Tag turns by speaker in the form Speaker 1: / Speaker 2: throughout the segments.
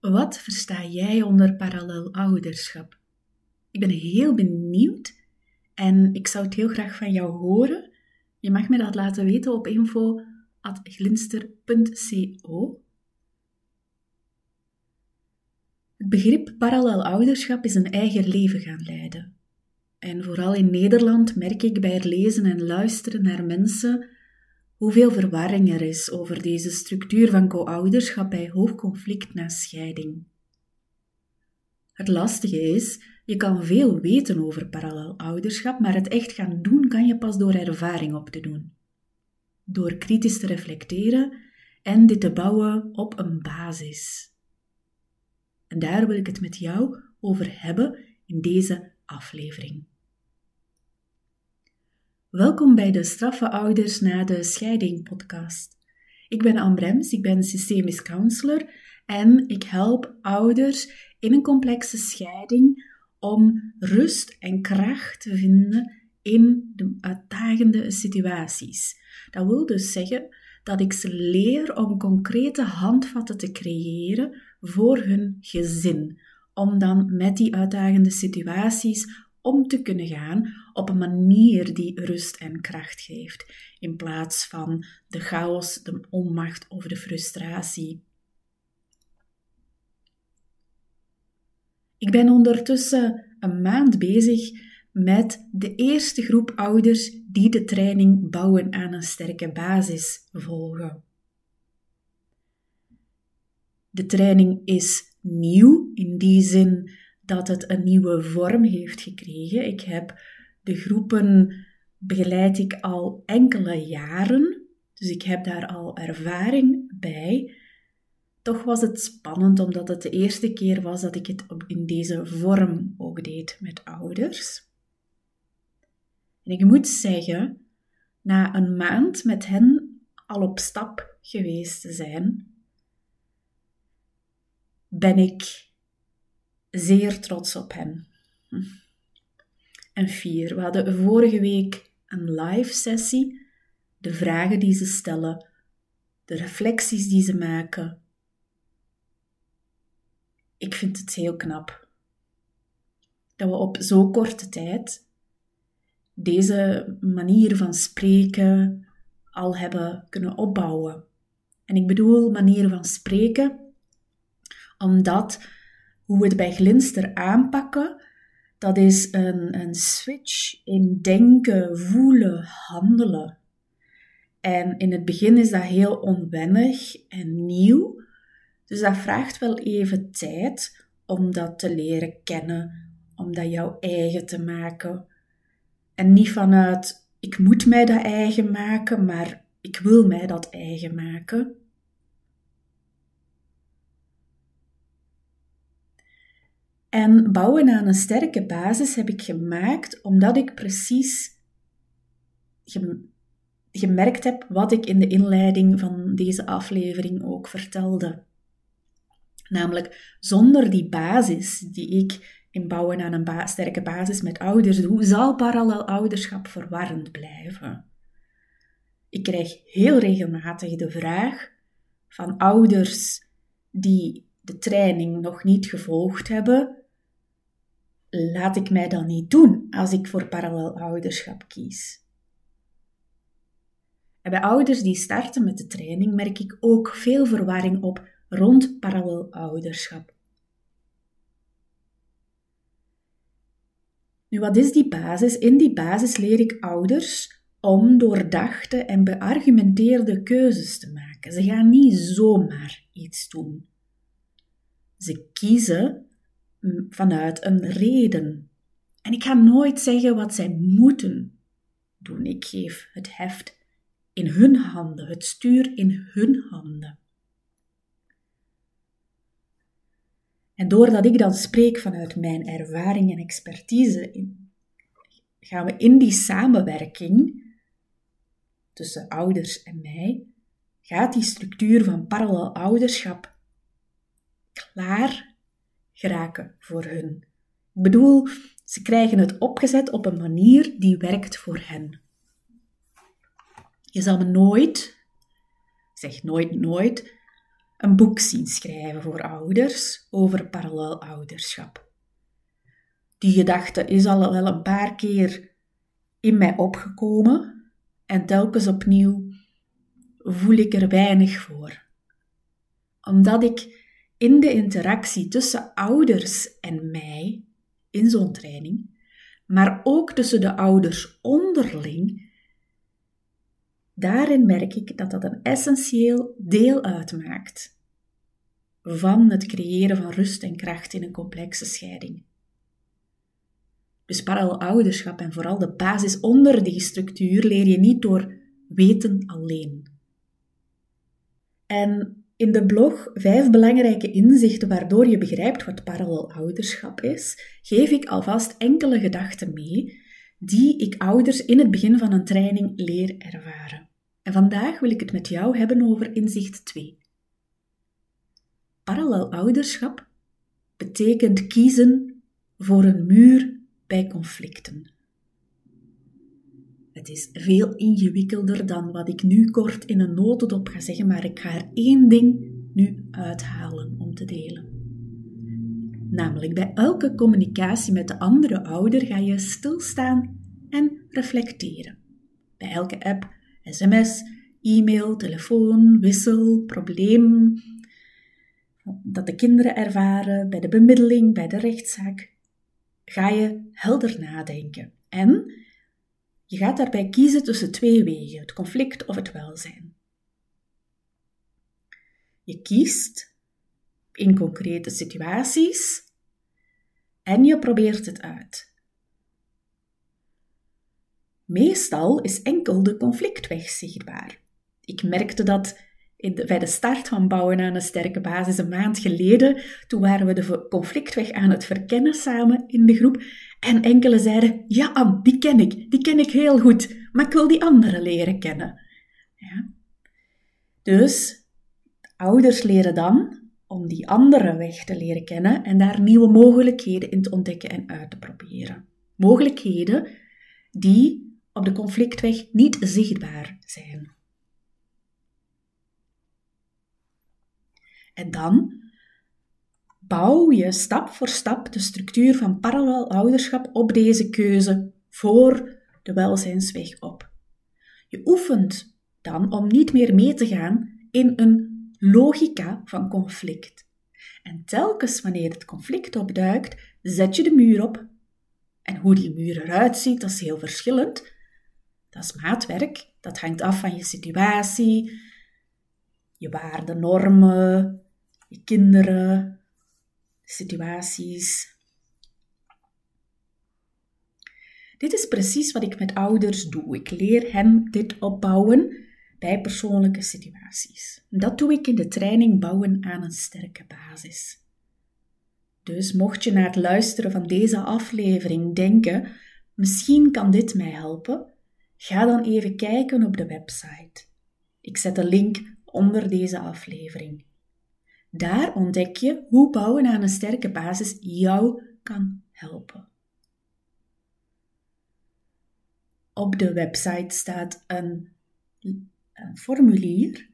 Speaker 1: Wat versta jij onder parallel ouderschap? Ik ben heel benieuwd en ik zou het heel graag van jou horen. Je mag me dat laten weten op info.glinster.co. Het begrip parallel ouderschap is een eigen leven gaan leiden. En vooral in Nederland merk ik bij het lezen en luisteren naar mensen hoeveel verwarring er is over deze structuur van co-ouderschap bij hoog conflict na scheiding. Het lastige is, je kan veel weten over parallel ouderschap, maar het echt gaan doen kan je pas door ervaring op te doen. Door kritisch te reflecteren en dit te bouwen op een basis. En daar wil ik het met jou over hebben in deze aflevering. Welkom bij de Straffe Ouders na de Scheiding podcast. Ik ben Ambrems, ik ben systemisch counselor en ik help ouders in een complexe scheiding om rust en kracht te vinden in de uitdagende situaties. Dat wil dus zeggen dat ik ze leer om concrete handvatten te creëren voor hun gezin, om dan met die uitdagende situaties om te kunnen gaan op een manier die rust en kracht geeft, in plaats van de chaos, de onmacht of de frustratie. Ik ben ondertussen een maand bezig met de eerste groep ouders die de training bouwen aan een sterke basis volgen. De training is nieuw in die zin dat het een nieuwe vorm heeft gekregen. Ik heb de groepen begeleid ik al enkele jaren, dus ik heb daar al ervaring bij. Toch was het spannend omdat het de eerste keer was dat ik het in deze vorm ook deed met ouders. En ik moet zeggen, na een maand met hen al op stap geweest te zijn, ben ik zeer trots op hen. En vier, we hadden vorige week een live sessie. De vragen die ze stellen, de reflecties die ze maken. Ik vind het heel knap dat we op zo korte tijd deze manier van spreken al hebben kunnen opbouwen. En ik bedoel manier van spreken omdat hoe we het bij Glinster aanpakken, dat is een, een switch in denken, voelen, handelen. En in het begin is dat heel onwennig en nieuw. Dus dat vraagt wel even tijd om dat te leren kennen, om dat jouw eigen te maken. En niet vanuit ik moet mij dat eigen maken, maar ik wil mij dat eigen maken. En bouwen aan een sterke basis heb ik gemaakt omdat ik precies gemerkt heb wat ik in de inleiding van deze aflevering ook vertelde. Namelijk, zonder die basis die ik in bouwen aan een sterke basis met ouders doe, zal parallel ouderschap verwarrend blijven. Ik krijg heel regelmatig de vraag van ouders die de training nog niet gevolgd hebben, laat ik mij dan niet doen als ik voor parallel ouderschap kies? En bij ouders die starten met de training merk ik ook veel verwarring op rond parallel ouderschap. Nu, wat is die basis? In die basis leer ik ouders om doordachte en beargumenteerde keuzes te maken. Ze gaan niet zomaar iets doen. Ze kiezen vanuit een reden. En ik ga nooit zeggen wat zij moeten doen. Ik geef het heft in hun handen, het stuur in hun handen. En doordat ik dan spreek vanuit mijn ervaring en expertise, gaan we in die samenwerking tussen ouders en mij, gaat die structuur van parallel ouderschap klaar geraken voor hun. Ik bedoel, ze krijgen het opgezet op een manier die werkt voor hen. Je zal me nooit, zeg nooit nooit, een boek zien schrijven voor ouders over parallel ouderschap. Die gedachte is al wel een paar keer in mij opgekomen en telkens opnieuw voel ik er weinig voor. Omdat ik in de interactie tussen ouders en mij in zo'n training, maar ook tussen de ouders onderling, daarin merk ik dat dat een essentieel deel uitmaakt van het creëren van rust en kracht in een complexe scheiding. Dus parallel ouderschap en vooral de basis onder die structuur leer je niet door weten alleen. En in de blog Vijf belangrijke inzichten waardoor je begrijpt wat parallel ouderschap is, geef ik alvast enkele gedachten mee die ik ouders in het begin van een training leer ervaren. En vandaag wil ik het met jou hebben over inzicht 2. Parallel ouderschap betekent kiezen voor een muur bij conflicten. Het is veel ingewikkelder dan wat ik nu kort in een notendop ga zeggen, maar ik ga er één ding nu uithalen om te delen. Namelijk bij elke communicatie met de andere ouder ga je stilstaan en reflecteren. Bij elke app, sms, e-mail, telefoon, wissel, probleem dat de kinderen ervaren, bij de bemiddeling, bij de rechtszaak, ga je helder nadenken. En je gaat daarbij kiezen tussen twee wegen, het conflict of het welzijn. Je kiest in concrete situaties en je probeert het uit. Meestal is enkel de conflictweg zichtbaar. Ik merkte dat de, bij de start van Bouwen aan een sterke basis een maand geleden. Toen waren we de conflictweg aan het verkennen samen in de groep. En enkele zeiden, ja die ken ik, die ken ik heel goed, maar ik wil die andere leren kennen. Ja. Dus ouders leren dan om die andere weg te leren kennen en daar nieuwe mogelijkheden in te ontdekken en uit te proberen. Mogelijkheden die op de conflictweg niet zichtbaar zijn. En dan bouw je stap voor stap de structuur van parallel ouderschap op deze keuze voor de welzijnsweg op. Je oefent dan om niet meer mee te gaan in een logica van conflict. En telkens wanneer het conflict opduikt, zet je de muur op. En hoe die muur eruit ziet, dat is heel verschillend. Dat is maatwerk. Dat hangt af van je situatie, je waarden, normen, kinderen, situaties. Dit is precies wat ik met ouders doe. Ik leer hen dit opbouwen bij persoonlijke situaties. Dat doe ik in de training Bouwen aan een sterke basis. Dus mocht je na het luisteren van deze aflevering denken: misschien kan dit mij helpen, ga dan even kijken op de website. Ik zet een link onder deze aflevering. Daar ontdek je hoe bouwen aan een sterke basis jou kan helpen. Op de website staat een, een formulier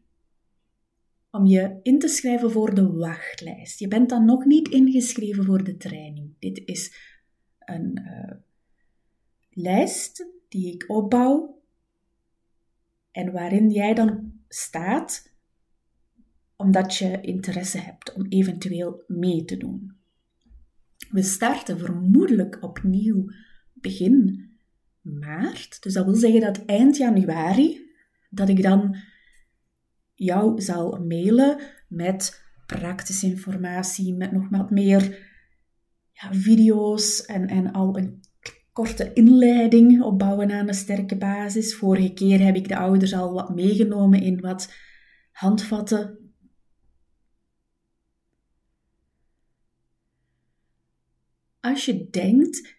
Speaker 1: om je in te schrijven voor de wachtlijst. Je bent dan nog niet ingeschreven voor de training. Dit is een uh, lijst die ik opbouw en waarin jij dan staat omdat je interesse hebt om eventueel mee te doen. We starten vermoedelijk opnieuw begin maart. Dus dat wil zeggen dat eind januari, dat ik dan jou zal mailen met praktische informatie, met nog wat meer ja, video's en, en al een korte inleiding opbouwen aan een sterke basis. Vorige keer heb ik de ouders al wat meegenomen in wat handvatten Als je denkt,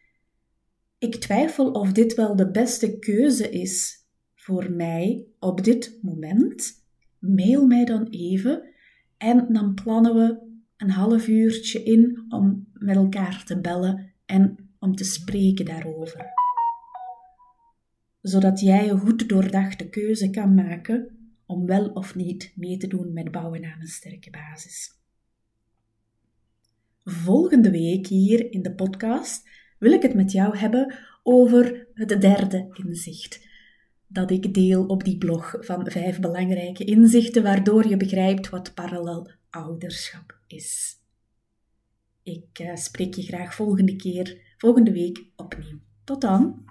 Speaker 1: ik twijfel of dit wel de beste keuze is voor mij op dit moment, mail mij dan even en dan plannen we een half uurtje in om met elkaar te bellen en om te spreken daarover. Zodat jij een goed doordachte keuze kan maken om wel of niet mee te doen met bouwen aan een sterke basis. Volgende week hier in de podcast wil ik het met jou hebben over het derde inzicht dat ik deel op die blog van vijf belangrijke inzichten waardoor je begrijpt wat parallel ouderschap is. Ik eh, spreek je graag volgende keer, volgende week opnieuw. Tot dan!